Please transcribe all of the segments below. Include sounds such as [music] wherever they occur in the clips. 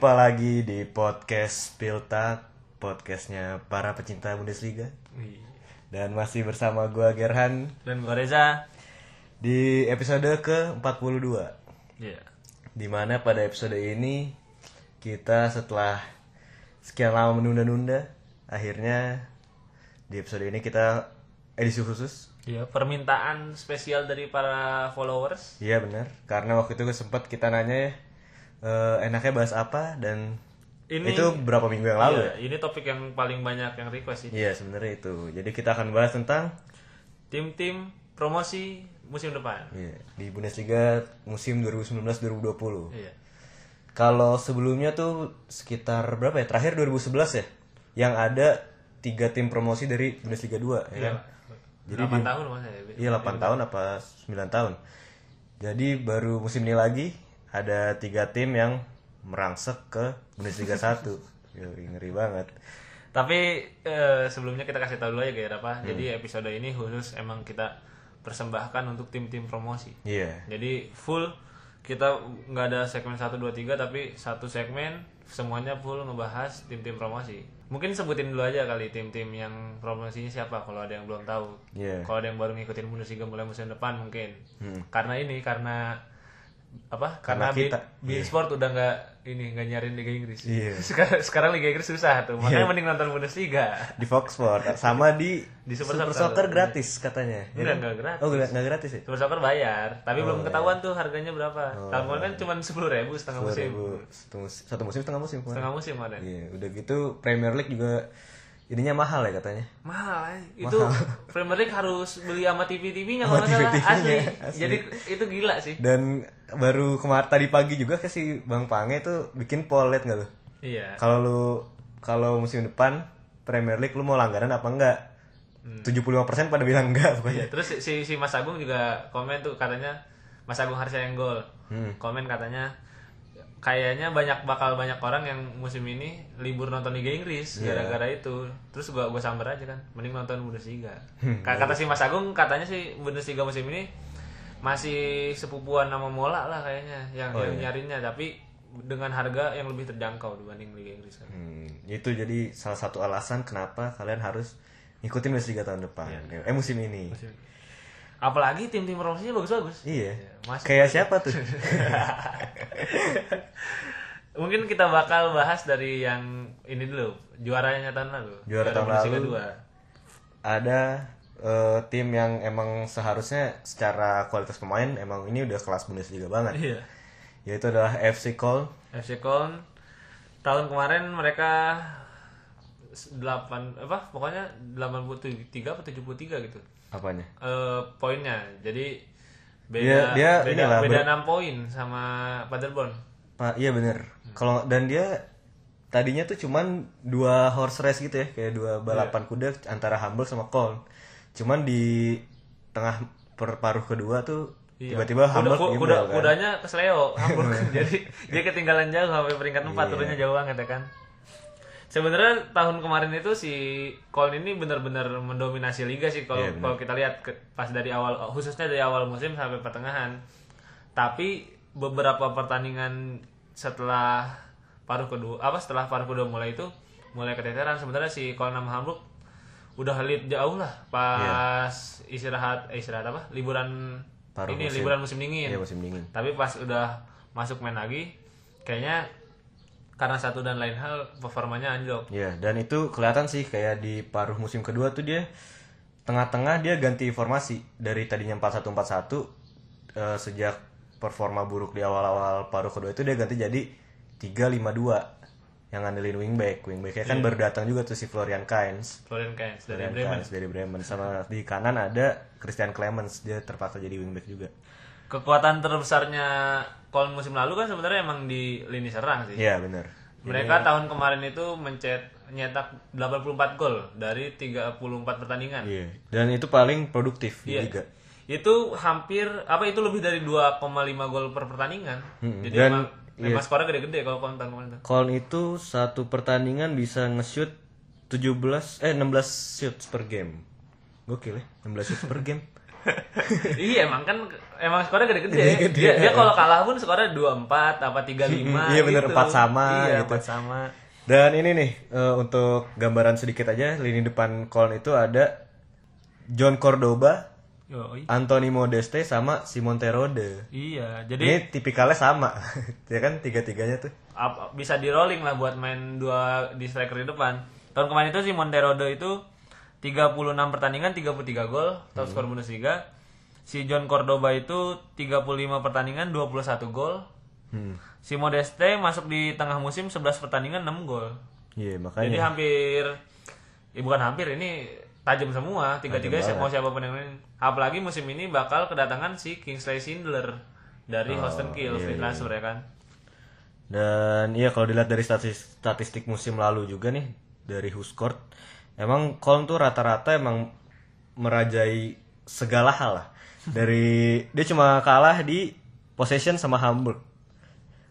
Jumpa lagi di podcast Piltak, podcastnya para pecinta Bundesliga. Dan masih bersama gua Gerhan Dan gue Reza. di episode ke-42. Iya. Di mana pada episode ini kita setelah sekian lama menunda-nunda, akhirnya di episode ini kita edisi khusus. Iya, permintaan spesial dari para followers. Iya benar, karena waktu itu sempat kita nanya ya, eh, enaknya bahas apa dan Ini- itu berapa minggu yang lalu ya? Iya, ini topik yang paling banyak yang request sih. Iya sebenarnya itu. Jadi kita akan bahas tentang Tim-tim promosi musim depan. iya, di Bundesliga musim 2019-2020. Iya. Kalau sebelumnya tuh sekitar berapa ya? Terakhir 2011 ya, yang ada tiga tim promosi dari Bundesliga 2 ya Iya. kan? Jadi 8 di- tahun masa ya? Iya 8 tahun apa 9 tahun. Jadi baru musim ini lagi ada tiga tim yang merangsek ke Bundesliga 1. Yoi, ngeri banget. Tapi eh, sebelumnya kita kasih tahu dulu ya Gair Hmm. apa. Jadi episode ini khusus emang kita persembahkan untuk tim-tim promosi. Iya. Jadi full kita nggak ada segmen 1 2 3 tapi satu segmen semuanya full ngebahas tim-tim promosi. Mungkin sebutin dulu aja kali tim-tim yang promosinya siapa kalau ada yang belum tahu. Iya. Kalau ada yang baru ngikutin Bundesliga mulai musim depan mungkin. Hmm. Karena ini karena apa? Karena Karena, Bi- kita. Bein Sport udah nggak ini nggak nyariin Liga Inggris. Iya. [laughs] Sekarang sekarang Liga Inggris susah tuh. Makanya mending nonton Bundesliga. Di Fox Sport sama di, Di Super, Super Soccer, Soccer. gratis katanya. Ya Enggak, kan? enggak gratis. Oh, enggak, enggak gratis ya? Super Soccer bayar, tapi Oh, belum iya. ketahuan tuh harganya berapa. Tahun kemarin kan cuma sepuluh ribu setengah musim. 2000 satu musim, setengah musim kemarin. Setengah musim ada. Iya, udah gitu Premier League juga ininya mahal ya katanya. Mahal, eh. itu [laughs] Premier League harus beli sama TV-TV-nya kalau Sama nggak salah TV-TV-nya, asli. asli. Jadi itu gila sih. Dan baru kemarin tadi pagi juga si Bang Pange tuh bikin poll liat nggak lu? Iya. Kalau lu kalau musim depan Premier League lu mau langganan apa enggak? 75% pada bilang enggak pokoknya. Iya, terus si- si Mas Agung juga komen tuh katanya Mas Agung Harsha yang gol. Hmm. Komen katanya kayaknya banyak bakal banyak orang yang musim ini libur nonton Liga Inggris Iya. gara-gara itu. Terus gua gua samber aja kan, mending nonton Bundesliga. Hmm, Ka- Kata si Mas Agung katanya sih Bundesliga musim ini masih sepupuan nama Mola lah kayaknya yang, Oh, yang iya. nyarinya tapi dengan harga yang lebih terjangkau dibanding Liga Inggris kan. Hmm, itu jadi salah satu alasan kenapa kalian harus ngikutin Bundesliga tahun depan. Iya. Eh musim ini. Apalagi tim-tim promosinya bagus-bagus. Iya. masuk. Kayak siapa tuh? [laughs] Mungkin kita bakal bahas dari yang ini dulu, juaranya tahun lalu. Juara tahun Bundesliga lalu. dua. Ada eh, tim yang emang seharusnya secara kualitas pemain emang ini udah kelas Bundesliga banget. Iya. Yaitu adalah FC Köln. FC Köln tahun kemarin mereka 8 apa pokoknya 83 atau 73 gitu. Apanya? Eh poinnya. Jadi Dia- beda dia beda, inilah, beda ber- 6 poin sama Paderborn. Pak, iya bener. Kalau dan dia tadinya tuh cuman dua horse race gitu ya, kayak dua balapan kuda antara Hamburg sama Köln. Cuman di tengah perparuh kedua tuh tiba-tiba Kuda, Hamburg ku- imbal kuda, kan. kudanya kesleo Hamburg. [laughs] Jadi dia ketinggalan jauh sampai peringkat 4 Iya. turunnya jauh banget ya kan. Sebenarnya tahun kemarin itu si Köln ini benar-benar mendominasi liga sih kalau Iya, benar. kalau kita lihat ke- pas dari awal khususnya dari awal musim sampai pertengahan. Tapi beberapa pertandingan setelah paruh kedua apa setelah paruh kedua mulai itu mulai keteteran sebenarnya si Köln sama Hamburg udah lead jauh lah pas istirahat eh, istirahat apa liburan Paruh ini musim. liburan musim dingin Iya musim dingin. tapi pas udah masuk main lagi kayaknya karena satu dan lain hal performanya anjlok Iya, dan itu kelihatan sih kayak di paruh musim kedua tuh dia tengah-tengah dia ganti formasi dari tadinya 4-1-4-1 eh, sejak performa buruk di awal-awal paruh kedua itu dia ganti jadi 3-5-2 yang ngandelin wingback. Wingbacknya kan baru datang juga tuh si Florian Kainz. Florian Kainz dari Florian Bremen Kainz dari Bremen sama di kanan ada Christian Clemens dia terpaksa jadi wingback juga. Kekuatan terbesarnya Köln musim lalu kan sebenarnya emang di lini serang sih Iya, benar. mereka tahun kemarin itu mencet nyetak 84 gol dari 34 pertandingan Iya. Dan itu paling produktif di Iya. liga. itu hampir apa itu lebih dari 2,5 gol per pertandingan Hmm, jadi dan- emang, emang skornya gede-gede kalau Köln tahun kemarin. Köln itu satu pertandingan bisa nge-shoot 17 eh 16 shots per game. Gokil ya, 16 shots per game. [laughs] [laughs] iya emang kan emang skornya gede-gede. Gede-gede, dia dia ya. kalau kalah pun skornya 24 apa 35 Iya, bener, gitu. empat sama Iya, gitu. empat sama. Dan ini nih eh, untuk gambaran sedikit aja lini depan Coln itu ada John Cordoba, Yoi. Anthony Modeste sama Simon Terode. Iya, jadi Ini tipikalnya sama, [laughs] ya kan tiga-tiganya tuh. bisa di rolling lah buat main dua di striker di depan. Tahun kemarin itu si Monterodo itu 36 pertandingan 33 gol, top skor Bundesliga. Si John Cordoba itu 35 pertandingan 21 gol. Hmm. Si Modeste masuk di tengah musim 11 pertandingan 6 gol. Iya Jadi makanya. hampir ya bukan hampir ini tajam semua tiga-tiga Tajam mau siapa pun yang main. Apalagi musim ini bakal kedatangan si Kingsley Schindler dari Houston Kiel iya, free iya, transfer ya kan. Dan iya kalau dilihat dari statis- statistik musim lalu juga nih dari Huskort, emang Coln tuh rata-rata emang merajai segala hal lah. Dari [laughs] dia cuma kalah di possession sama Hamburg.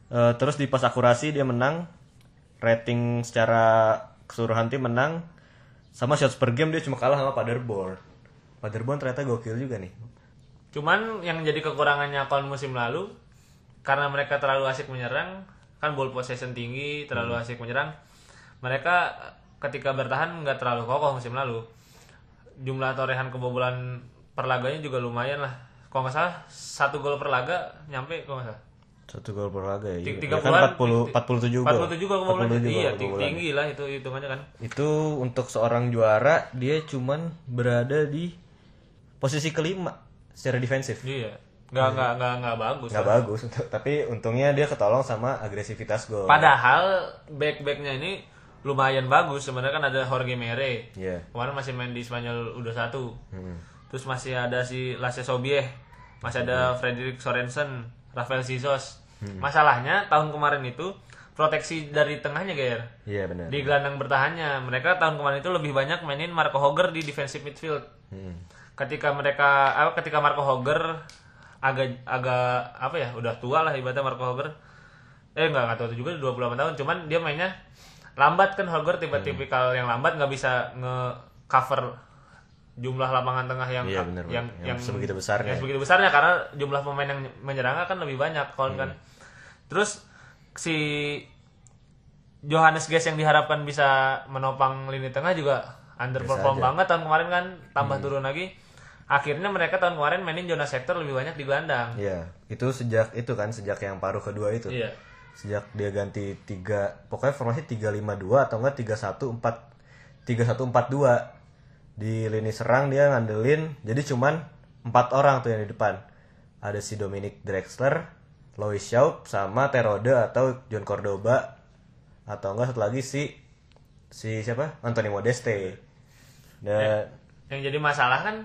Eh, terus di pas akurasi dia menang, rating secara keseluruhan tim menang, sama shots per game dia cuma kalah sama Paderborn. Paderborn ternyata gokil juga nih. Cuman yang jadi kekurangannya Koln musim lalu karena mereka terlalu asik menyerang, kan ball possession tinggi, terlalu Hmm. asik menyerang. Mereka ketika bertahan nggak terlalu kokoh musim lalu. Jumlah torehan kebobolan per laganya juga lumayan lah. Kalau nggak salah satu gol per laga nyampe kalau nggak salah. Satu gol per laga ya. Tiga Iya kan puluhan, 40 47 gol. 47 gol kebobolan. 47 gol Iya, ting- kebobolan. tinggi lah itu hitungannya kan. Itu untuk seorang juara dia cuman berada di posisi kelima secara defensif. Iya. Nggak nggak nggak nggak bagus. Nggak bagus [laughs] tapi untungnya dia ketolong sama agresivitas gol. Padahal back-backnya ini lumayan bagus. Sebenarnya kan ada Jorge Mere. Iya. Kemarin masih main di Spanyol udah satu. Hmm. Terus masih ada si Lasse Sobieh, masih ada Frederick Sorensen, Rafael Sizos. Hmm. Masalahnya tahun kemarin itu proteksi dari tengahnya Ger. Iya benar. Di gelandang bertahannya, mereka tahun kemarin itu lebih banyak mainin Marco Hogger di defensive midfield. Hmm. Ketika mereka apa ketika Marco Hogger agak agak apa ya, udah tua lah ibaratnya Marco Hogger. Eh enggak enggak tua juga 28 tahun, cuman dia mainnya lambat kan Hogger tipe-tipikal yang lambat nggak bisa nge-cover jumlah lapangan tengah yang Iya, benar, yang, yang Yang sebegitu besarnya. yang sebegitu besarnya karena jumlah pemain yang menyerang kan lebih banyak kalau Hmm. kan terus si Johannes Guest yang diharapkan bisa menopang lini tengah juga underperform banget tahun kemarin kan tambah Hmm. turun lagi akhirnya mereka tahun kemarin mainin Jonas Hector lebih banyak di gelandang Iya, itu sejak itu kan sejak yang paruh kedua itu. iya Sejak dia ganti tiga pokoknya formasi 352 atau enggak 314 3142 di lini serang dia ngandelin jadi cuman empat orang tuh yang di depan. Ada si Dominic Drexler Lois Schaub sama Terode atau John Cordoba atau enggak satu lagi si si siapa? Anthony Modeste. Dan yang jadi masalah kan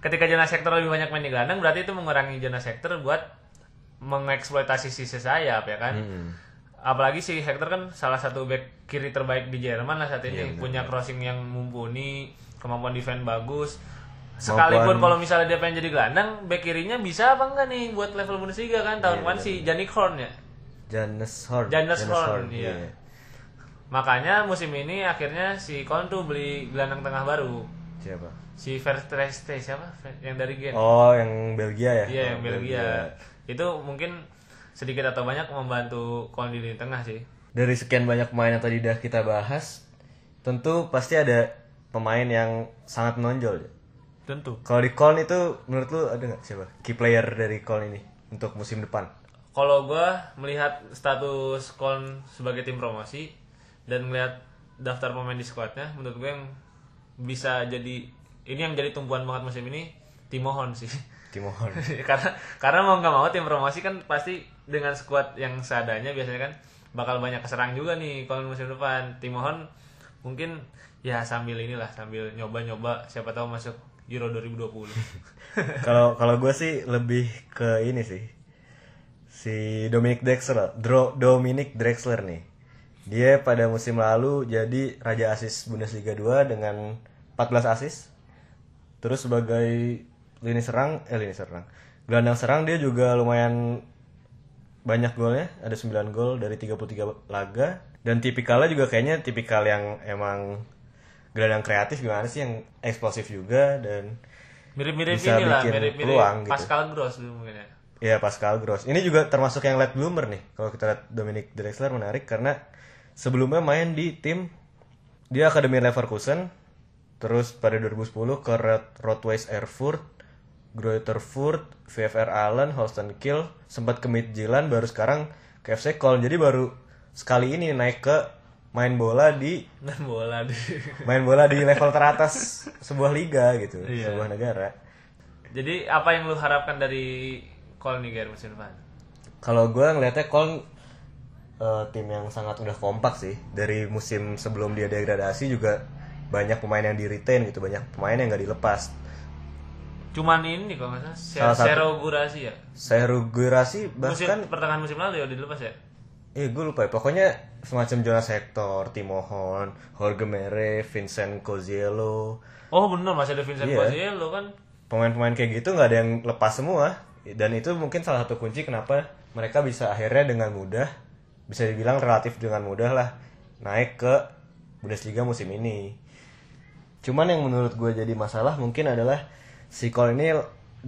ketika Jonas Hector lebih banyak main di gelandang berarti itu mengurangi Jonas Hector buat mengeksploitasi sisi sayap ya kan? Hmm. apalagi si Hector kan salah satu back kiri terbaik di Jerman lah saat Iya, ini punya crossing yang mumpuni kemampuan defense bagus. Sekalipun kalau misalnya dia pengen jadi gelandang back kirinya bisa apa enggak nih buat level Bundesliga kan? Tahun kemarin si Janik Horn ya? Janus Horn. Janus Horn, iya. makanya musim ini akhirnya si Kon tuh beli gelandang tengah baru. Siapa? Si Verstreste siapa? Yang dari Gen. Oh yang Belgia ya? Iya Oh, yang Belgia. Itu mungkin sedikit atau banyak membantu Kon di lini tengah sih. dari sekian banyak pemain yang tadi udah kita bahas, tentu pasti ada pemain yang sangat menonjol. ya. Tentu. Kalau di Coln itu menurut lu ada nggak siapa key player dari Coln ini untuk musim depan? Kalau gua melihat status Kon sebagai tim promosi dan melihat daftar pemain di skuadnya, menurut gue yang bisa jadi ini yang jadi tumpuan banget musim ini Timohon sih. Timo Horn. [laughs] karena karena mau nggak mau tim promosi kan pasti dengan skuad yang seadanya biasanya kan bakal banyak keserang juga nih kalau musim depan Timohon mungkin ya sambil inilah sambil nyoba-nyoba siapa tahu masuk Euro 2020 [laughs] Kalau kalau gue sih lebih ke ini sih. Si Dominic Drexler, Dro, Dominic Drexler nih. Dia pada musim lalu jadi raja asis Bundesliga 2 dengan 14 asis. Terus sebagai lini serang, eh lini serang. Gelandang serang dia juga lumayan banyak golnya, ada 9 gol dari 33 laga. Dan tipikalnya juga kayaknya tipikal yang emang gelandang kreatif gimana sih yang eksplosif juga dan Mirip-mirip Bisa inilah, bikin mirip-mirip peluang gitu. Pascal Gross dulu mungkin ya. Ya Pascal Gross. Ini juga termasuk yang late bloomer nih. Kalau kita lihat Dominic Drexler menarik karena sebelumnya main di tim dia Akademi Leverkusen, terus pada 2010 ke Rot Rotweiss Erfurt, Greuther Furt, VFR Allen, Holsten Kiel, sempat ke Midtjylland, baru sekarang ke FC Köln. Jadi baru sekali ini naik ke main bola di [laughs] Dan bola di. [laughs] main bola di level teratas sebuah liga gitu, Iya. sebuah negara. Jadi apa yang lu harapkan dari Call Niger musim depan? Kalau gue ngelihatnya Köln eh, tim yang sangat udah kompak sih. Dari musim sebelum dia degradasi juga banyak pemain yang di retain gitu, banyak pemain yang nggak dilepas. Cuman ini kalau nggak salah Salah Se- satu. Sero Gurasi ya. Seru Gurasi Musim bahkan pertengahan musim lalu ya dilepas ya. eh gue lupa ya. Pokoknya semacam Jonas Hector, Timo Horn, Jorge Mere, Vincent Coziello. Oh bener masih ada Vincent Iya. Coziello kan. Pemain-pemain kayak gitu nggak ada yang lepas semua. Dan itu mungkin salah satu kunci kenapa mereka bisa akhirnya dengan mudah, bisa dibilang relatif dengan mudah lah naik ke Bundesliga musim ini. Cuman yang menurut gue jadi masalah mungkin adalah si Cole ini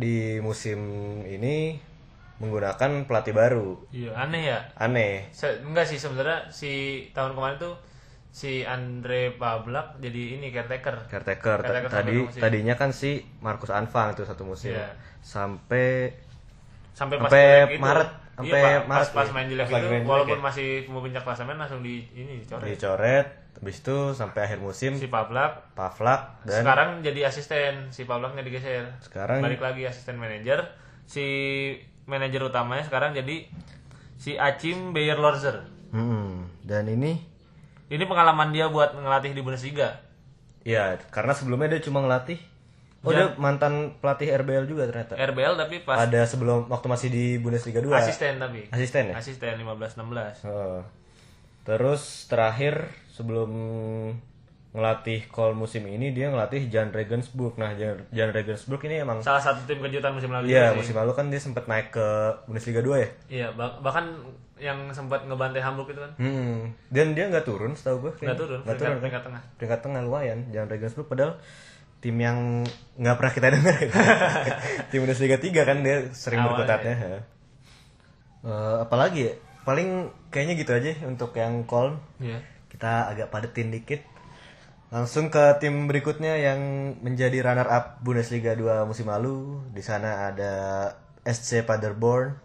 di musim ini menggunakan pelatih baru. Iya aneh ya. Aneh. Se- enggak sih sebenarnya si tahun kemarin tuh si Andre Pablak jadi ini caretaker. Caretaker. Tadi tadinya kan si Markus Anfang itu satu musim. Iya. Sampai Sampai pas Sampai. Maret, Iya, sampai. Maret pas, pas ya. main jelek Pas itu walaupun ya. masih mau puncak klasemen langsung di ini dicoret. dicoret. Habis itu sampai akhir musim Si Pablak Pavlak dan sekarang jadi asisten, si Pablaknya digeser. Sekarang- balik lagi asisten manajer. Si manajer utamanya sekarang jadi si Acim Bayer Lorzer. Hmm, dan ini Ini pengalaman dia buat ngelatih di Bundesliga. ya karena sebelumnya dia cuma ngelatih. Oh, dia mantan pelatih RBL juga ternyata. RBL tapi pas Pada sebelum waktu masih di Bundesliga 2. asisten tapi. Asisten ya? Asisten 15 16. Oh. Terus terakhir sebelum ngelatih call musim ini dia ngelatih Jan Regensburg. Nah, Jan, Jan Regensburg ini emang Salah satu tim kejutan musim lalu Iya, musim lalu kan dia sempat naik ke Bundesliga 2 ya. Iya, bah- bahkan yang sempat ngebantai Hamburg itu kan. Hmm. Dan dia nggak turun setahu gue. Nggak turun, Nggak turun. kan? peringkat tengah. Peringkat tengah lumayan. Jan Regensburg padahal tim yang nggak pernah kita dengar. [laughs] tim Bundesliga 3 kan dia sering Awalnya. berkutatnya. ya. Eh, apalagi ya? Paling kayaknya gitu aja untuk yang call. Iya. Kita agak padetin dikit. Langsung ke tim berikutnya yang menjadi runner up Bundesliga 2 musim lalu. Di sana ada SC Paderborn,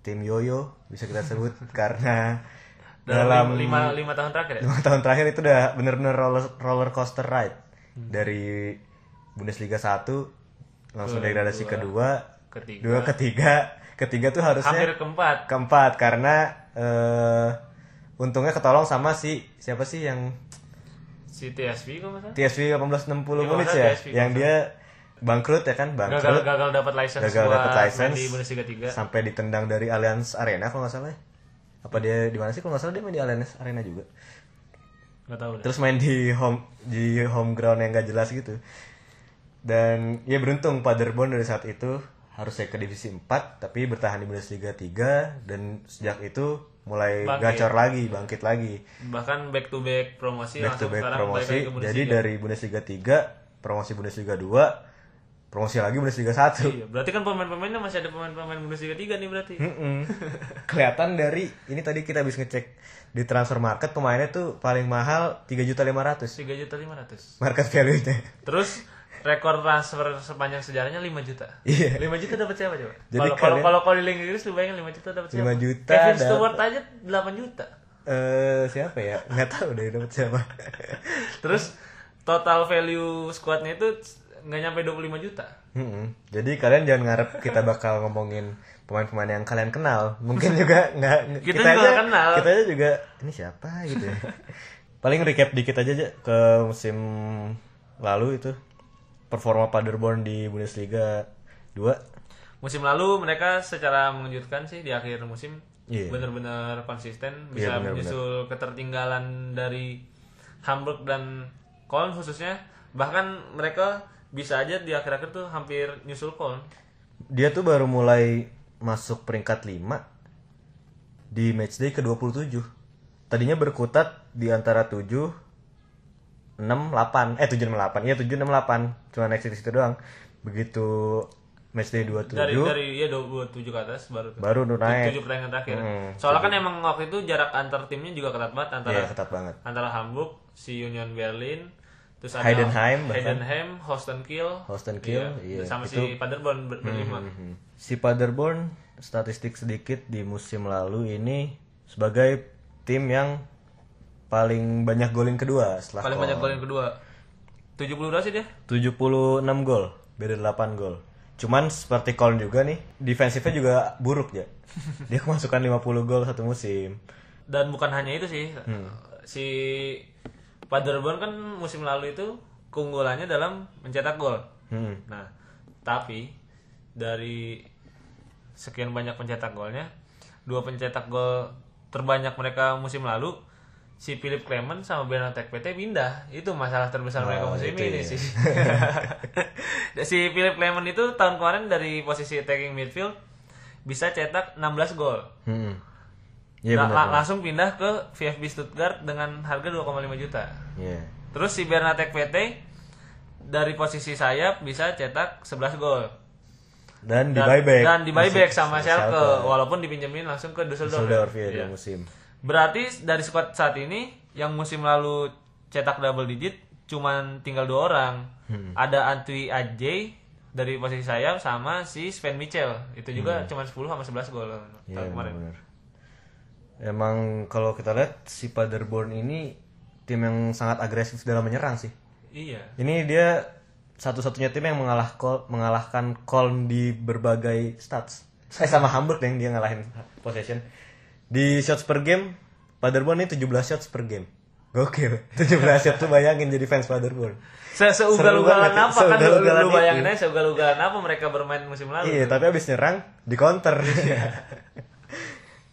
tim Yoyo bisa kita sebut [laughs] karena Dalam, lima, lima tahun terakhir ya? lima tahun terakhir itu udah bener-bener roller, roller coaster ride dari Bundesliga 1 langsung degradasi kedua, Ketiga. dua ketiga, ketiga tuh harusnya Hampir keempat. keempat karena eh, untungnya ketolong sama si siapa sih yang Si TSV kalau nggak salah. TSV 1860 Iya, Munich ya TSV, yang dia bangkrut ya kan Gagal bangkrut gagal dapat license gagal buat dapat license di Bundesliga 3. sampai ditendang dari Allianz Arena kalau nggak salah ya. apa dia di mana sih kalau nggak salah dia main di Allianz Arena juga Enggak tahu deh. terus main di home di home ground yang gak jelas gitu dan ya beruntung Paderborn dari saat itu harusnya ke divisi 4 tapi bertahan di Bundesliga 3 dan sejak itu mulai Bangkit. gacor lagi bangkit lagi Bahkan back to back promosi back to back promosi jadi dari Bundesliga 3 promosi Bundesliga 2 promosi lagi Bundesliga 1 Iya, berarti kan pemain-pemainnya masih ada pemain-pemain Bundesliga 3 nih berarti. Mm-mm. kelihatan dari ini tadi kita habis ngecek di transfer market pemainnya tuh paling mahal 3 juta 500 3 juta 500. market value nya Terus rekor transfer sepanjang sejarahnya 5 juta. Iya. 5 juta dapat siapa coba? Jadi Kalau kalau kalian- kalau kalau di Liga Inggris lu bayangin 5 juta dapat siapa? 5 juta Kevin dapat- Stewart aja 8 juta. eh siapa ya nggak tahu deh dapat siapa [laughs] Terus total value squadnya itu nggak nyampe 25 juta. Mm-mm. jadi kalian jangan ngarep kita bakal ngomongin pemain-pemain yang kalian kenal [laughs] mungkin juga nggak Kita juga nggak kenal. kita aja juga ini siapa gitu ya. [laughs] paling recap dikit aja aja ke musim lalu itu performa Paderborn di Bundesliga 2 Musim lalu mereka secara mengejutkan sih di akhir musim Iya. benar-benar konsisten Iya, bisa benar-benar. menyusul ketertinggalan dari Hamburg dan Köln khususnya bahkan mereka bisa aja di akhir-akhir tuh hampir nyusul Köln dia tuh baru mulai masuk peringkat 5 di matchday ke-27. Tadinya berkutat di antara 7 6 8 eh 7 6 8 iya 7 6 8 cuma naik situ situ doang. Begitu matchday 27 dari dari ya 27 ke atas baru tuh. baru tuh naik. Tujuh pertandingan terakhir. Hmm, Soalnya kan emang waktu itu jarak antar timnya juga ketat banget antara Iya, ketat banget. antara Hamburg, si Union Berlin, terus ada Heidenheim. Heidenheim, Holsten Kiel, Holsten Kiel, iya, sama itu- si Paderborn ber- berlima. Mhm. si Paderborn statistik sedikit di musim lalu ini sebagai tim yang paling banyak golin kedua setelah Paling banyak gol yang kedua. 70 berapa sih dia? 76 gol beda 8 gol cuman seperti Koln juga nih defensifnya juga buruk ya [laughs] dia kemasukan 50 gol satu musim Dan bukan hanya itu sih. Hmm. Si Paderborn kan musim lalu itu keunggulannya dalam mencetak gol. hmm. Nah, tapi dari sekian banyak pencetak golnya, dua pencetak gol terbanyak mereka musim lalu, si Philip Clement sama Bernard PT pindah. Itu masalah terbesar mereka Oh, musim itu ini ya. sih. [laughs] si Philip Clement itu tahun kemarin dari posisi attacking midfield bisa cetak 16 gol. Hmm. Iya Nah, benar. la- langsung pindah ke VfB Stuttgart dengan harga 2,5 juta. Iya. Terus si Bernatek PT dari posisi sayap bisa cetak 11 gol. Dan di buyback. dan di buyback sama ke Schalke walaupun dipinjemin langsung ke Düsseldorf. Düsseldorf ya Iya. dua musim. Berarti dari squad saat ini yang musim lalu cetak double digit cuman tinggal dua orang. Hmm. Ada Antwi Ajay dari posisi sayap sama si Sven Michel. Itu juga cuma 10 sama 11 gol Hmm. Iya kemarin. benar. Emang kalau kita lihat si Paderborn ini tim yang sangat agresif dalam menyerang sih. Iya. Ini dia satu-satunya tim yang mengalah Kol- mengalahkan Koln di berbagai stats. Saya sama Hamburg yang dia ngalahin possession. Di shots per game, Paderborn ini 17 shots per game. Gokil. [laughs] 17 shots tuh bayangin jadi fans Paderborn. Se Seugal-ugalan apa kan lu, lu bayangin aja seugal-ugalan apa mereka bermain musim lalu. Iya, tapi abis nyerang di counter. [laughs]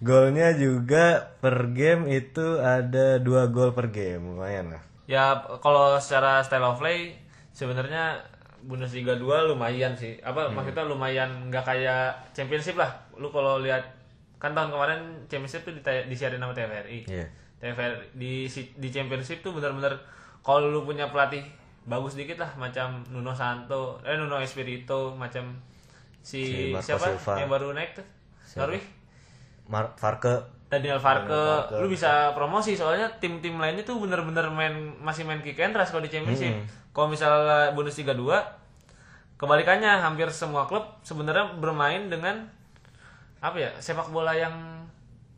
Golnya juga per game itu ada dua gol per game, lumayan lah. Ya kalau secara style of play sebenarnya Bundesliga 2 lumayan sih. Apa maksudnya lumayan nggak kayak Championship lah. Lu kalau lihat kan tahun kemarin Championship tuh disiarin sama TVRI. Iya. TVRI di di Championship tuh benar-benar kalau lu punya pelatih bagus dikit lah macam Nuno Santo, eh Nuno Espirito, macam si, Si Marco siapa Silva. yang baru naik tuh? Norwich? Mar Farke. Daniel Farke, lu bisa promosi soalnya tim-tim lainnya tuh bener-bener main masih main kick and rush kalau di championship. Kalau misalnya Bundesliga 2 kebalikannya hampir semua klub sebenarnya bermain dengan apa ya sepak bola yang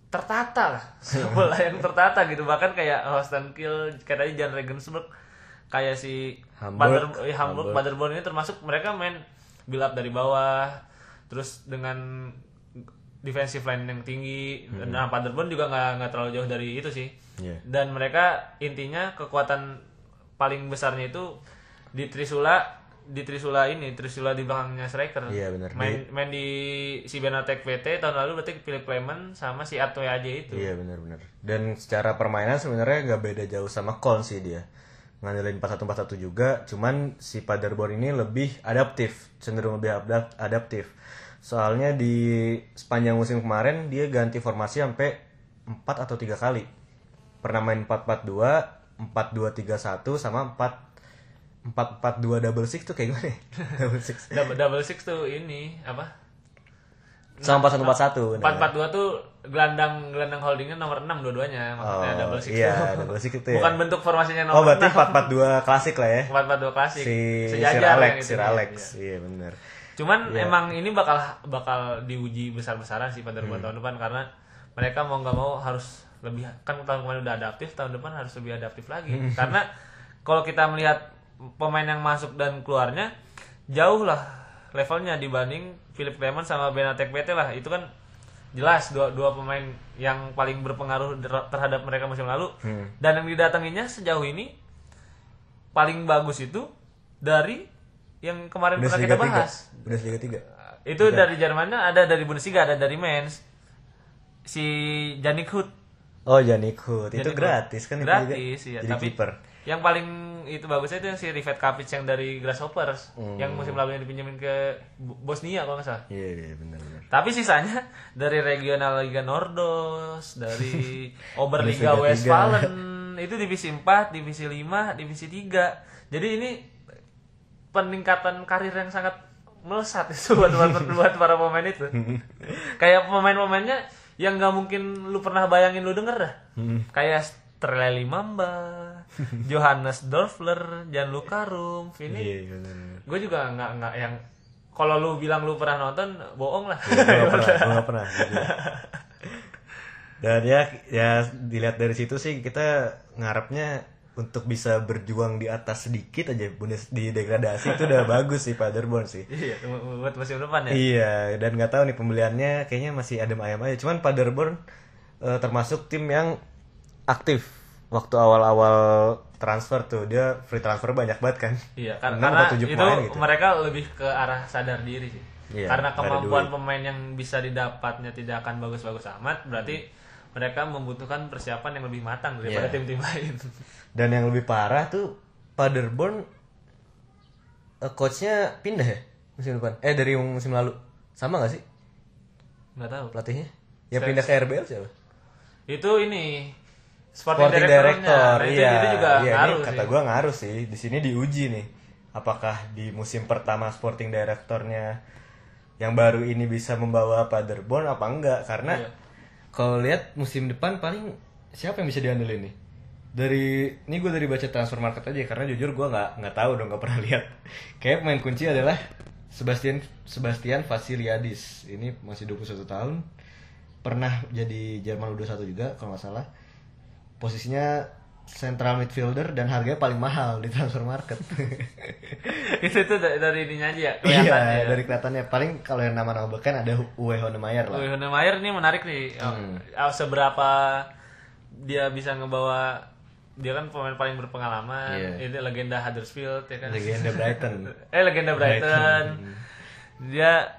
tertata lah. [laughs] Sepak bola yang tertata gitu. Bahkan kayak Holstein Kiel kayak tadi Jan Regensburg kayak si Hamburg. Bader- eh, Hamburg, Paderborn ini termasuk mereka main build up dari bawah. Terus dengan defensive line yang tinggi nah Paderborn juga nggak nggak terlalu jauh dari itu sih Iya. dan mereka intinya kekuatan paling besarnya itu di Trisula di Trisula ini Trisula di belakangnya striker Iya, benar. main main di si Benatek PT tahun lalu berarti Philip Clement sama si Atwe aja itu Iya benar-benar. Dan secara permainan sebenarnya nggak beda jauh sama Koln sih dia. Ngandelin 4141 juga, cuman si Paderborn ini lebih adaptif, cenderung lebih adap- adaptif. Soalnya di sepanjang musim kemarin dia ganti formasi sampai 4 atau 3 kali. Pernah main 442, 4231 sama 4 442 double six tuh kayak gimana ya? [laughs] double six. double, double six tuh ini apa Sama 4141. benar. empat empat dua tuh gelandang gelandang holdingnya nomor 6 dua-duanya maksudnya Oh, double six iya, tuh. double six itu ya. bukan bentuk formasinya Oh nomor berarti 6 442 klasik lah ya. empat empat dua klasik si Sir sejajar Alex, yang itu Sir Alex, iya. iya benar. Cuman emang ini bakal bakal diuji besar-besaran sih pada Hmm. tahun depan karena mereka mau nggak mau harus lebih kan tahun kemarin udah adaptif tahun depan harus lebih adaptif lagi Hmm. karena kalau kita melihat pemain yang masuk dan keluarnya jauh lah levelnya dibanding Philip Clement sama Benatek PT lah itu kan jelas dua dua pemain yang paling berpengaruh terhadap mereka musim lalu Hmm. dan yang didatanginya sejauh ini paling bagus itu dari yang kemarin pernah Bundesliga kita 3. bahas Bundesliga 3. itu dari Jermannya ada dari Bundesliga ada dari Mainz si Janik Hood Oh, Janik Hood. Itu Janik gratis kan itu gratis juga? ya Jadi tapi kiper. yang paling itu bagusnya itu yang si Rivet Kapic yang dari Grasshoppers Hmm. yang musim lalu yang dipinjemin ke Bo- Bosnia kalau nggak salah Iya, iya benar benar. tapi sisanya [laughs] dari regional Liga Nordos dari [laughs] Oberliga Westfalen itu divisi 4, divisi 5, divisi 3 jadi ini peningkatan karir yang sangat melesat itu [laughs] buat buat, buat para pemain itu. [laughs] Kayak pemain-pemainnya yang nggak mungkin lu pernah bayangin lu denger dah. Kayak Strelly Mamba, [laughs] Johannes Dorfler, Gianluca Rum, ini Iya, bener. gue juga nggak nggak yang kalau lu bilang lu pernah nonton bohong lah Gue gak pernah, gue gak pernah. Dan ya, ya dilihat dari situ sih kita ngarepnya untuk bisa berjuang di atas sedikit aja di degradasi itu udah [laughs] bagus sih Paderborn sih. iya buat musim depan ya Iya, dan nggak tahu nih pembeliannya kayaknya masih adem ayam aja. Cuman Paderborn eh, termasuk tim yang aktif waktu awal-awal transfer tuh dia free transfer banyak banget kan. iya kar- karena itu gitu. mereka lebih ke arah sadar diri sih Iya, karena kemampuan pemain yang bisa didapatnya tidak akan bagus-bagus amat berarti mereka membutuhkan persiapan yang lebih matang daripada Iya. tim-tim lain Dan yang lebih parah tuh Paderborn eh, coachnya pindah ya musim depan. Eh dari musim lalu. Sama gak sih nggak tahu pelatihnya? Ya Saya- pindah ke RBL siapa? itu ini sporting, Sporting director. Nah, itu, iya. itu juga iya, ngaruh kata gua ngaruh sih. Di sini diuji nih. Apakah di musim pertama sporting directornya yang baru ini bisa membawa Paderborn apa enggak? Karena Iya. Kalau lihat musim depan paling siapa yang bisa diandelin nih? Dari ini gue dari baca transfer market aja karena jujur gue nggak nggak tahu dong nggak pernah [laughs] lihat. Kayak pemain kunci adalah Sebastian Sebastian Vasiliadis. Ini masih 21 tahun. Pernah jadi Jerman U21 juga kalau nggak salah. Posisinya central midfielder dan harganya paling mahal di transfer market. [laughs] itu itu dari, dari ininya aja ya iya, ya. dari kelihatannya paling kalau yang nama-nama beken ada Uwe Honemeyer lah. Uwe Honemeyer ini menarik nih. Hmm. Oh, Seberapa dia bisa ngebawa dia kan pemain paling berpengalaman. Iya. Ini legenda Huddersfield ya kan. Legenda Brighton. [laughs] eh legenda Brighton. Dia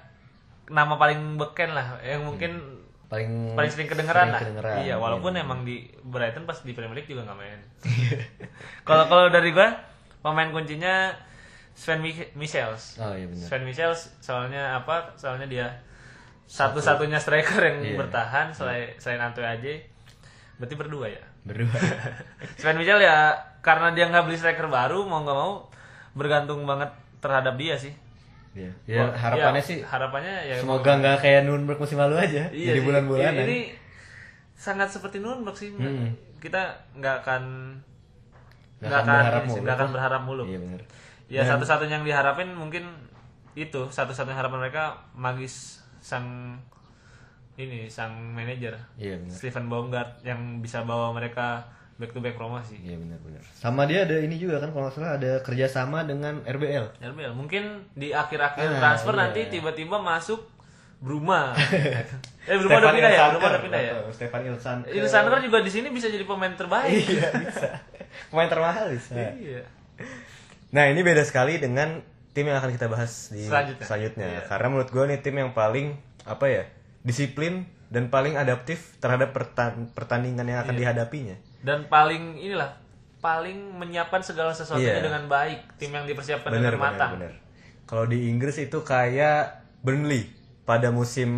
nama paling beken lah yang mungkin paling paling sering kedengeran sering lah. kedengeran, Iya, walaupun iya. emang di Brighton pas di Premier League juga nggak main. [laughs] Kalau kalau dari gua pemain kuncinya Sven Mi- Michels. Oh iya benar. Sven Michels soalnya apa? Soalnya dia satu-satunya striker yang Iya. bertahan selain selain Anto Aje. Berarti berdua ya. Berdua. [laughs] Sven Michel ya karena dia nggak beli striker baru mau nggak mau bergantung banget terhadap dia sih. Iya. Ya, harapannya Ya, sih harapannya ya semoga nggak kayak Nuremberg musim lalu aja. Iya jadi sih. bulan-bulanan. Ini sangat seperti Nuremberg sih. Hmm. Kita nggak akan Nggak akan berharap nggak akan berharap muluk. Iya benar. Ya satu-satunya yang diharapin mungkin itu satu-satunya harapan mereka magis sang ini sang manajer Iya benar. Steven Baumgart yang bisa bawa mereka back to back promosi. Iya benar benar. Sama dia ada ini juga kan kalau nggak salah ada kerjasama dengan RBL. RBL mungkin di akhir-akhir Ah, transfer iya. nanti tiba-tiba masuk Bruma. [laughs] eh Bruma udah pindah ya? Bruma udah pindah ya? Stefan Ilsan. Ilsanker juga di sini bisa jadi pemain terbaik. Iya bisa. [laughs] Pemain termahal bisa. Iya. Nah ini beda sekali dengan tim yang akan kita bahas di Selanjutnya. Iya. Karena menurut gue nih tim yang paling apa ya disiplin dan paling adaptif terhadap pertan- pertandingan yang Iya. akan dihadapinya. Dan paling inilah paling menyiapkan segala sesuatunya Iya. dengan baik. Tim yang dipersiapkan Bener dengan matang. bener bener. Kalau di Inggris itu kayak Burnley pada musim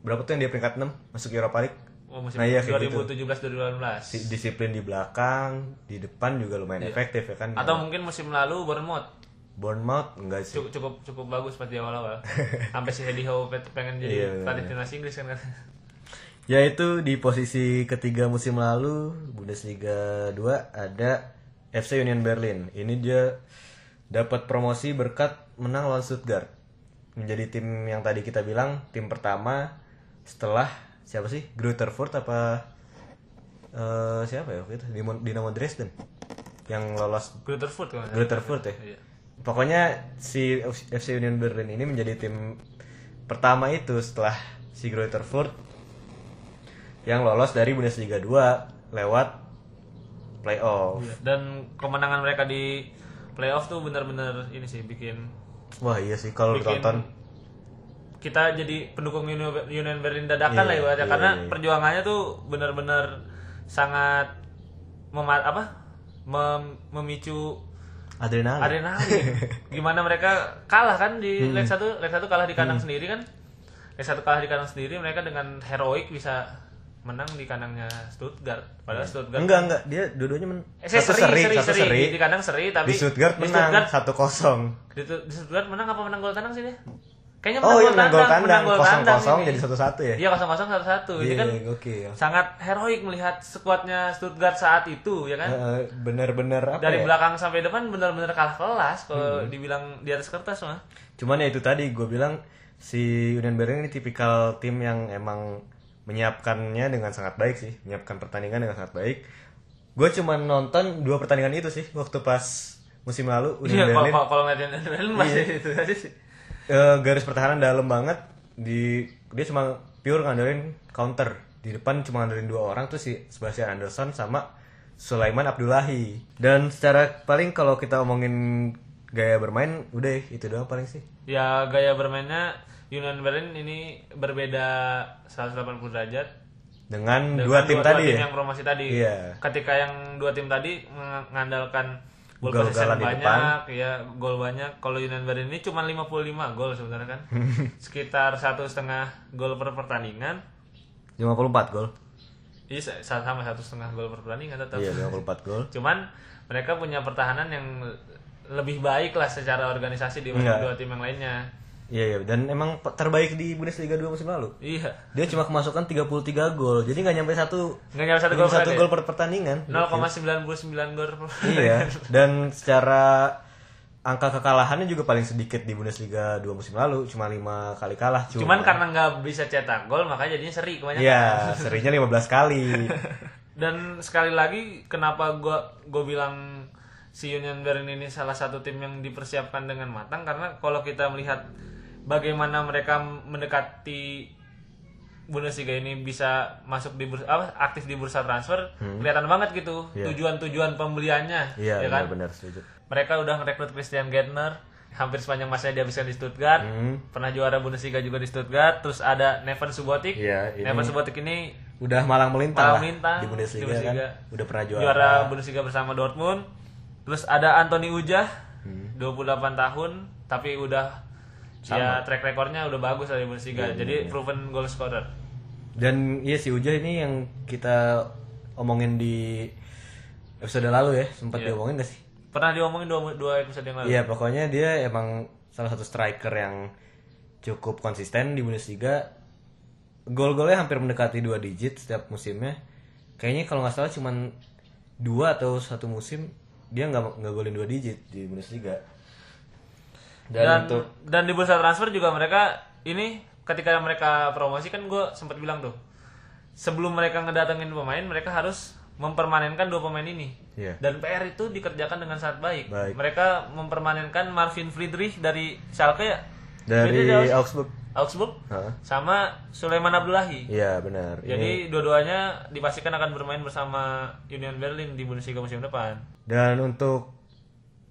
berapa tuh yang dia peringkat 6 masuk Europa League. Oh, musim Nah, iya, kayak gitu. 2017-2018. Si- Disiplin di belakang, di depan juga lumayan efektif ya kan. Atau mungkin musim lalu Bournemouth Bournemouth enggak sih. cukup cukup cukup bagus pas di awal-awal. [laughs] Sampai si Eddie Howe pengen jadi Iya, pelatih timnas Inggris kan. Yaitu di posisi ketiga musim lalu Bundesliga 2 ada FC Union Berlin. Ini dia dapat promosi berkat menang lawan Stuttgart. Menjadi tim yang tadi kita bilang tim pertama setelah siapa sih? Greuther Furt apa eh, siapa ya waktu itu? Dinamo, Dresden yang lolos Greuther Furt kan. Greuther Furt ya. Iya. Pokoknya si FC Union Berlin ini menjadi tim pertama itu setelah si Greuther Furt yang lolos dari Bundesliga 2 lewat playoff. Iya. Dan kemenangan mereka di playoff tuh benar-benar ini sih bikin Wah iya sih kalau ditonton kita jadi pendukung Union Berlin dadakan Iya, lah ibaratnya iya, karena iya. perjuangannya tuh benar-benar sangat mema apa mem- memicu adrenalin. adrenalin. [laughs] Gimana mereka kalah kan di Hmm. leg 1, leg 1 kalah di kandang sendiri kan. Leg 1 kalah di kandang sendiri mereka dengan heroik bisa menang di kandangnya Stuttgart. Padahal Stuttgart Enggak enggak dia dua-duanya men Eh, satu seri, seri, seri, satu seri. seri. Di, di kandang seri tapi Di Stuttgart di menang Stuttgart, 1-0. di, di Stuttgart menang apa menang gol tandang sih dia? Kayaknya Oh iya gol menang gol tandang, kandang kosong kosong jadi satu satu ya. Iya kosong kosong satu satu. Iya kan gokil. sangat heroik melihat skuadnya Stuttgart saat itu ya kan. Eh, Bener-bener apa Dari ya? belakang sampai depan benar-benar kalah kelas kalau Hmm. dibilang di atas kertas mah. Cuman ya itu tadi gue bilang si Union Berlin ini tipikal tim yang emang menyiapkannya dengan sangat baik sih, menyiapkan pertandingan dengan sangat baik. Gue cuma nonton dua pertandingan itu sih waktu pas musim lalu [laughs] Union Iya Berlin kalau- kalau ngeliatin Berlin masih Iya. itu aja sih. eh, garis pertahanan dalam banget di dia cuma pure ngandelin counter di depan cuma ngandelin dua orang tuh si Sebastian Anderson sama Sulaiman Abdullahi dan secara paling kalau kita omongin gaya bermain udah itu doang paling sih Ya gaya bermainnya Union Berlin ini berbeda 180 derajat dengan, dengan dua tim tadi tim ya yang promosi tadi. Iya. Ketika yang dua tim tadi mengandalkan gol possession di banyak, ya gol banyak. Kalau Union Berlin ini cuma 55 gol sebenarnya kan. [laughs] Sekitar satu setengah gol per pertandingan. 54 gol Iya sa- sama satu setengah gol per pertandingan tetap. iya 54 gol Cuman mereka punya pertahanan yang lebih baik lah secara organisasi dibanding Enggak. dua tim yang lainnya. Iya iya. Dan emang terbaik di Bundesliga 2 musim lalu. Iya. dia cuma kemasukan 33 gol. Jadi nggak nyampe satu Nggak nyampe satu gol satu gol per pertandingan. 0,99 gol per iya. [laughs] Dan secara angka kekalahannya juga paling sedikit di Bundesliga 2 musim lalu. Cuma lima kali kalah cuma Cuman karena nggak bisa cetak gol makanya jadinya seri kebanyakan. iya [laughs] serinya 15 kali. Dan sekali lagi kenapa gua gua bilang si Union Berlin ini salah satu tim yang dipersiapkan dengan matang? Karena kalau kita melihat bagaimana mereka mendekati Bundesliga ini bisa masuk di bursa, apa aktif di bursa transfer kelihatan banget gitu Iya. tujuan-tujuan pembeliannya iya ya kan benar-benar setuju mereka udah merekrut Christian Gärtner hampir sepanjang masanya dihabiskan di Stuttgart Hmm. pernah juara Bundesliga juga di Stuttgart terus ada Neven Subotic Iya, ini- Neven Subotic ini udah malang melintang malah lah melintang di Bundesliga, di Bundesliga. kan udah pernah juara, juara Bundesliga bersama Dortmund terus ada Anthony Ujah Hmm. 28 tahun tapi udah ya track recordnya udah bagus di Bundesliga Iya, jadi proven goal scorer dan iya si Ujah ini yang kita omongin di episode lalu ya sempat Iya. diomongin gak sih pernah diomongin dua, dua episode yang lalu Iya pokoknya dia emang salah satu striker yang cukup konsisten di Bundesliga. Gol-golnya hampir mendekati dua digit setiap musimnya. Kayaknya kalau nggak salah cuman dua atau satu musim dia nggak nggak golin dua digit di Bundesliga. Dan, dan untuk dan di bursa transfer juga mereka ini ketika mereka promosi kan gue sempat bilang tuh sebelum mereka ngedatengin pemain mereka harus mempermanenkan dua pemain ini Iya. dan PR itu dikerjakan dengan sangat baik. Baik. mereka mempermanenkan Marvin Friedrich dari Schalke ya dari Augsburg. Augsburg Hah? sama Sulaiman Abdullahi Iya benar. Ini- jadi dua-duanya dipastikan akan bermain bersama Union Berlin di Bundesliga musim depan Dan untuk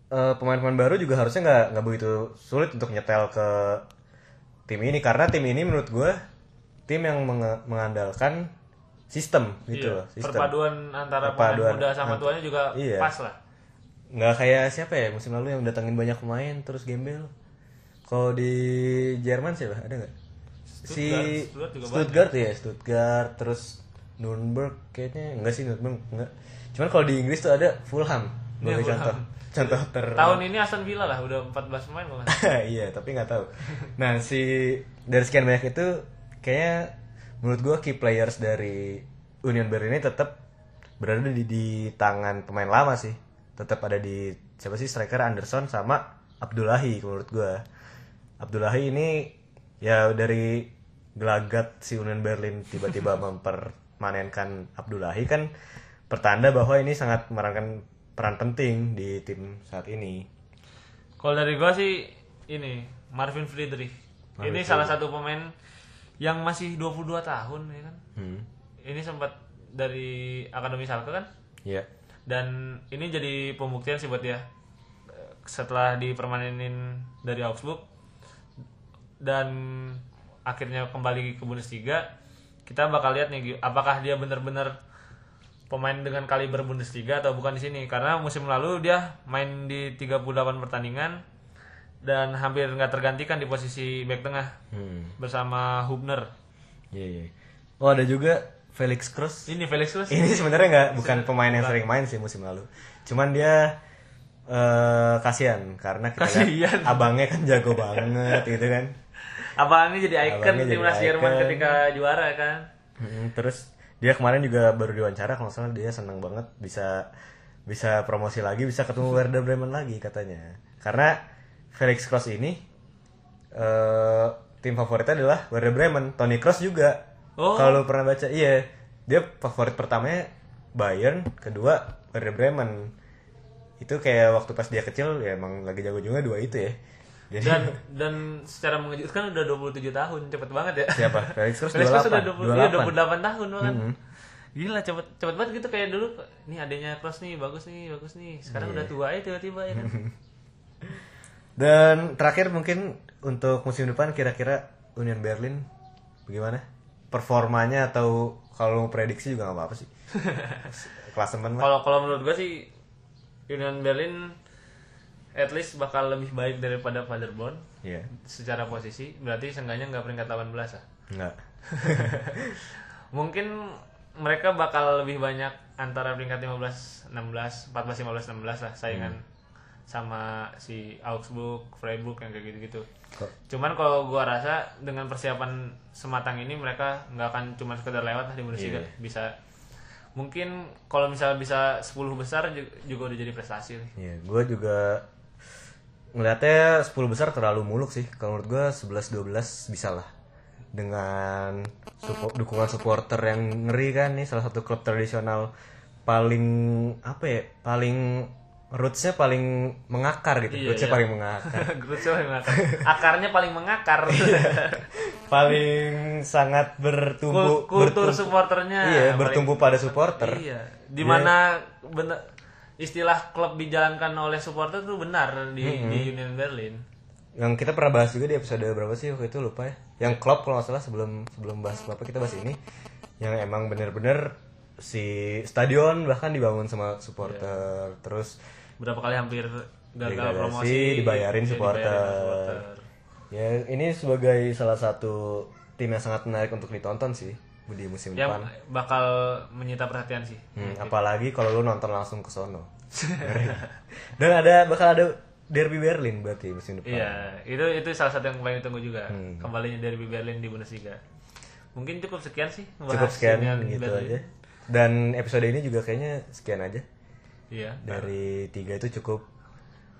eh, pemain-pemain baru juga harusnya nggak nggak begitu sulit untuk nyetel ke tim ini karena tim ini menurut gue tim yang menge- mengandalkan sistem gitu Iya, loh, sistem. perpaduan antara Perpaduan pemain muda sama ant- tuanya juga Iya. pas lah Nggak kayak siapa ya musim lalu yang datangin banyak pemain terus gembel. Kalau di Jerman siapa? Ada nggak? Si Stuttgart juga Stuttgart ya, Stuttgart terus Nuremberg kayaknya enggak sih Nuremberg enggak. Cuman kalau di Inggris tuh ada Fulham. Iya, Sebagai Fulham. contoh. Contoh ter Tahun ini Aston Villa lah udah 14 pemain salah. [laughs] iya tapi nggak tahu. Nah si dari sekian banyak itu kayaknya menurut gua key players dari Union Berlin ini tetap berada di, di tangan pemain lama sih. Tetap ada di siapa sih striker Anderson sama Abdullahi menurut gua. Abdullahi ini ya dari gelagat si Union Berlin tiba-tiba [laughs] mempermanenkan Abdullahi kan pertanda bahwa ini sangat memerankan peran penting di tim saat ini Kalau dari gua sih ini Marvin Friedrich. ini salah satu pemain yang masih 22 tahun ya kan. hmm. Ini sempat dari Akademi Schalke kan Iya. dan ini jadi pembuktian sih buat dia Eh, setelah dipermanenin dari Augsburg dan akhirnya kembali ke Bundesliga kita bakal lihat nih apakah dia benar-benar pemain dengan kaliber Bundesliga atau bukan di sini karena musim lalu dia main di 38 pertandingan dan hampir nggak tergantikan di posisi back tengah Hmm. bersama Hubner Iya, iya. Oh, ada juga Felix Cruz. ini Felix Cruz Ini sebenarnya nggak bukan pemain yang sering main sih musim lalu. Cuman dia eh kasihan karena kita Kasihan. lihat abangnya kan jago banget gitu kan. Abangnya jadi jadi timnas Jerman ketika juara kan. Mm, terus dia kemarin juga baru diwawancara kalau salah dia senang banget bisa bisa promosi lagi bisa ketemu Werder Bremen lagi katanya. Karena Felix Cross ini eh tim favoritnya adalah Werder Bremen. Toni Kroos juga. Oh. kalau pernah baca iya. Dia favorit pertamanya Bayern kedua Werder Bremen. Itu kayak waktu pas dia kecil ya emang lagi jago juga dua itu ya jadi Dan dan secara mengejutkan udah 27 tahun, cepet banget ya. siapa Felix Kroos Felix Kroos 28 udah 20, iya, 28 28 tahun bahkan. Gila cepet cepet banget gitu kayak dulu nih adanya Kroos nih bagus nih bagus nih sekarang Iya. udah tua ya tiba-tiba ya kan [laughs] Dan terakhir mungkin untuk musim depan kira-kira Union Berlin bagaimana? Performanya atau kalau mau prediksi juga nggak apa-apa sih. [laughs] Klasemen mah. kalau kalau menurut gue sih Union Berlin at least bakal lebih baik daripada Paderborn Iya. secara posisi berarti seenggaknya nggak peringkat 18 lah Enggak. mungkin mereka bakal lebih banyak antara peringkat 15 16 14 15 16 lah saingan sama si Augsburg, Freiburg yang kayak gitu-gitu. Cuman kalau gua rasa dengan persiapan sematang ini mereka nggak akan cuma sekedar lewat lah di Bundesliga. Iya. Bisa mungkin kalau misalnya bisa 10 besar ju- juga udah jadi prestasi. Iya, gue juga ngeliatnya 10 besar terlalu muluk sih. Kalau menurut gue 11 12 bisa lah. Dengan suppo- dukungan supporter yang ngeri kan nih salah satu klub tradisional paling apa ya? Paling rootsnya paling mengakar gitu. Iya, rootsnya iya. paling mengakar. [laughs] Grutzel paling mengakar. Akarnya paling mengakar. [laughs] paling sangat bertumbuh Kul- kultur bertumbuh- supporternya iya bertumbuh pada supporter Iya, di mana bener istilah klub dijalankan oleh supporter tuh benar di, di Union Berlin. yang kita pernah bahas juga di episode berapa sih waktu itu lupa ya yang klub kalau nggak salah sebelum sebelum bahas apa kita bahas ini yang emang bener-bener si stadion bahkan dibangun sama supporter terus Berapa kali hampir gagal Degradasi, promosi dibayarin ya, supporter. supporter. ya ini sebagai salah satu tim yang sangat menarik untuk ditonton sih di musim Yang depan bakal menyita perhatian sih. Hmm, apalagi kalau lu nonton langsung ke sono [laughs] dan ada bakal ada derby Berlin berarti musim depan Iya, itu itu salah satu yang paling ditunggu juga. Hmm. Kembalinya dari Berlin di Bundesliga. Mungkin cukup sekian sih cukup sekian gitu Berlin. aja dan episode ini juga kayaknya sekian aja Iya. dari tiga itu cukup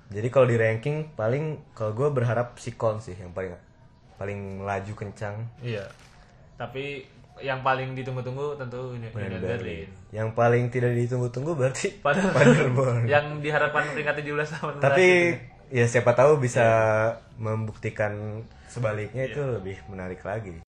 jadi kalau di ranking paling kalau gue berharap si Kon sih yang paling paling laju kencang Iya. Tapi yang paling ditunggu-tunggu tentu Union, Berlin. yang paling tidak ditunggu-tunggu berarti [laughs] Padahal Paderborn yang diharapkan peringkat 17 tahun tapi ya siapa tahu bisa membuktikan sebaliknya Iya. itu lebih menarik lagi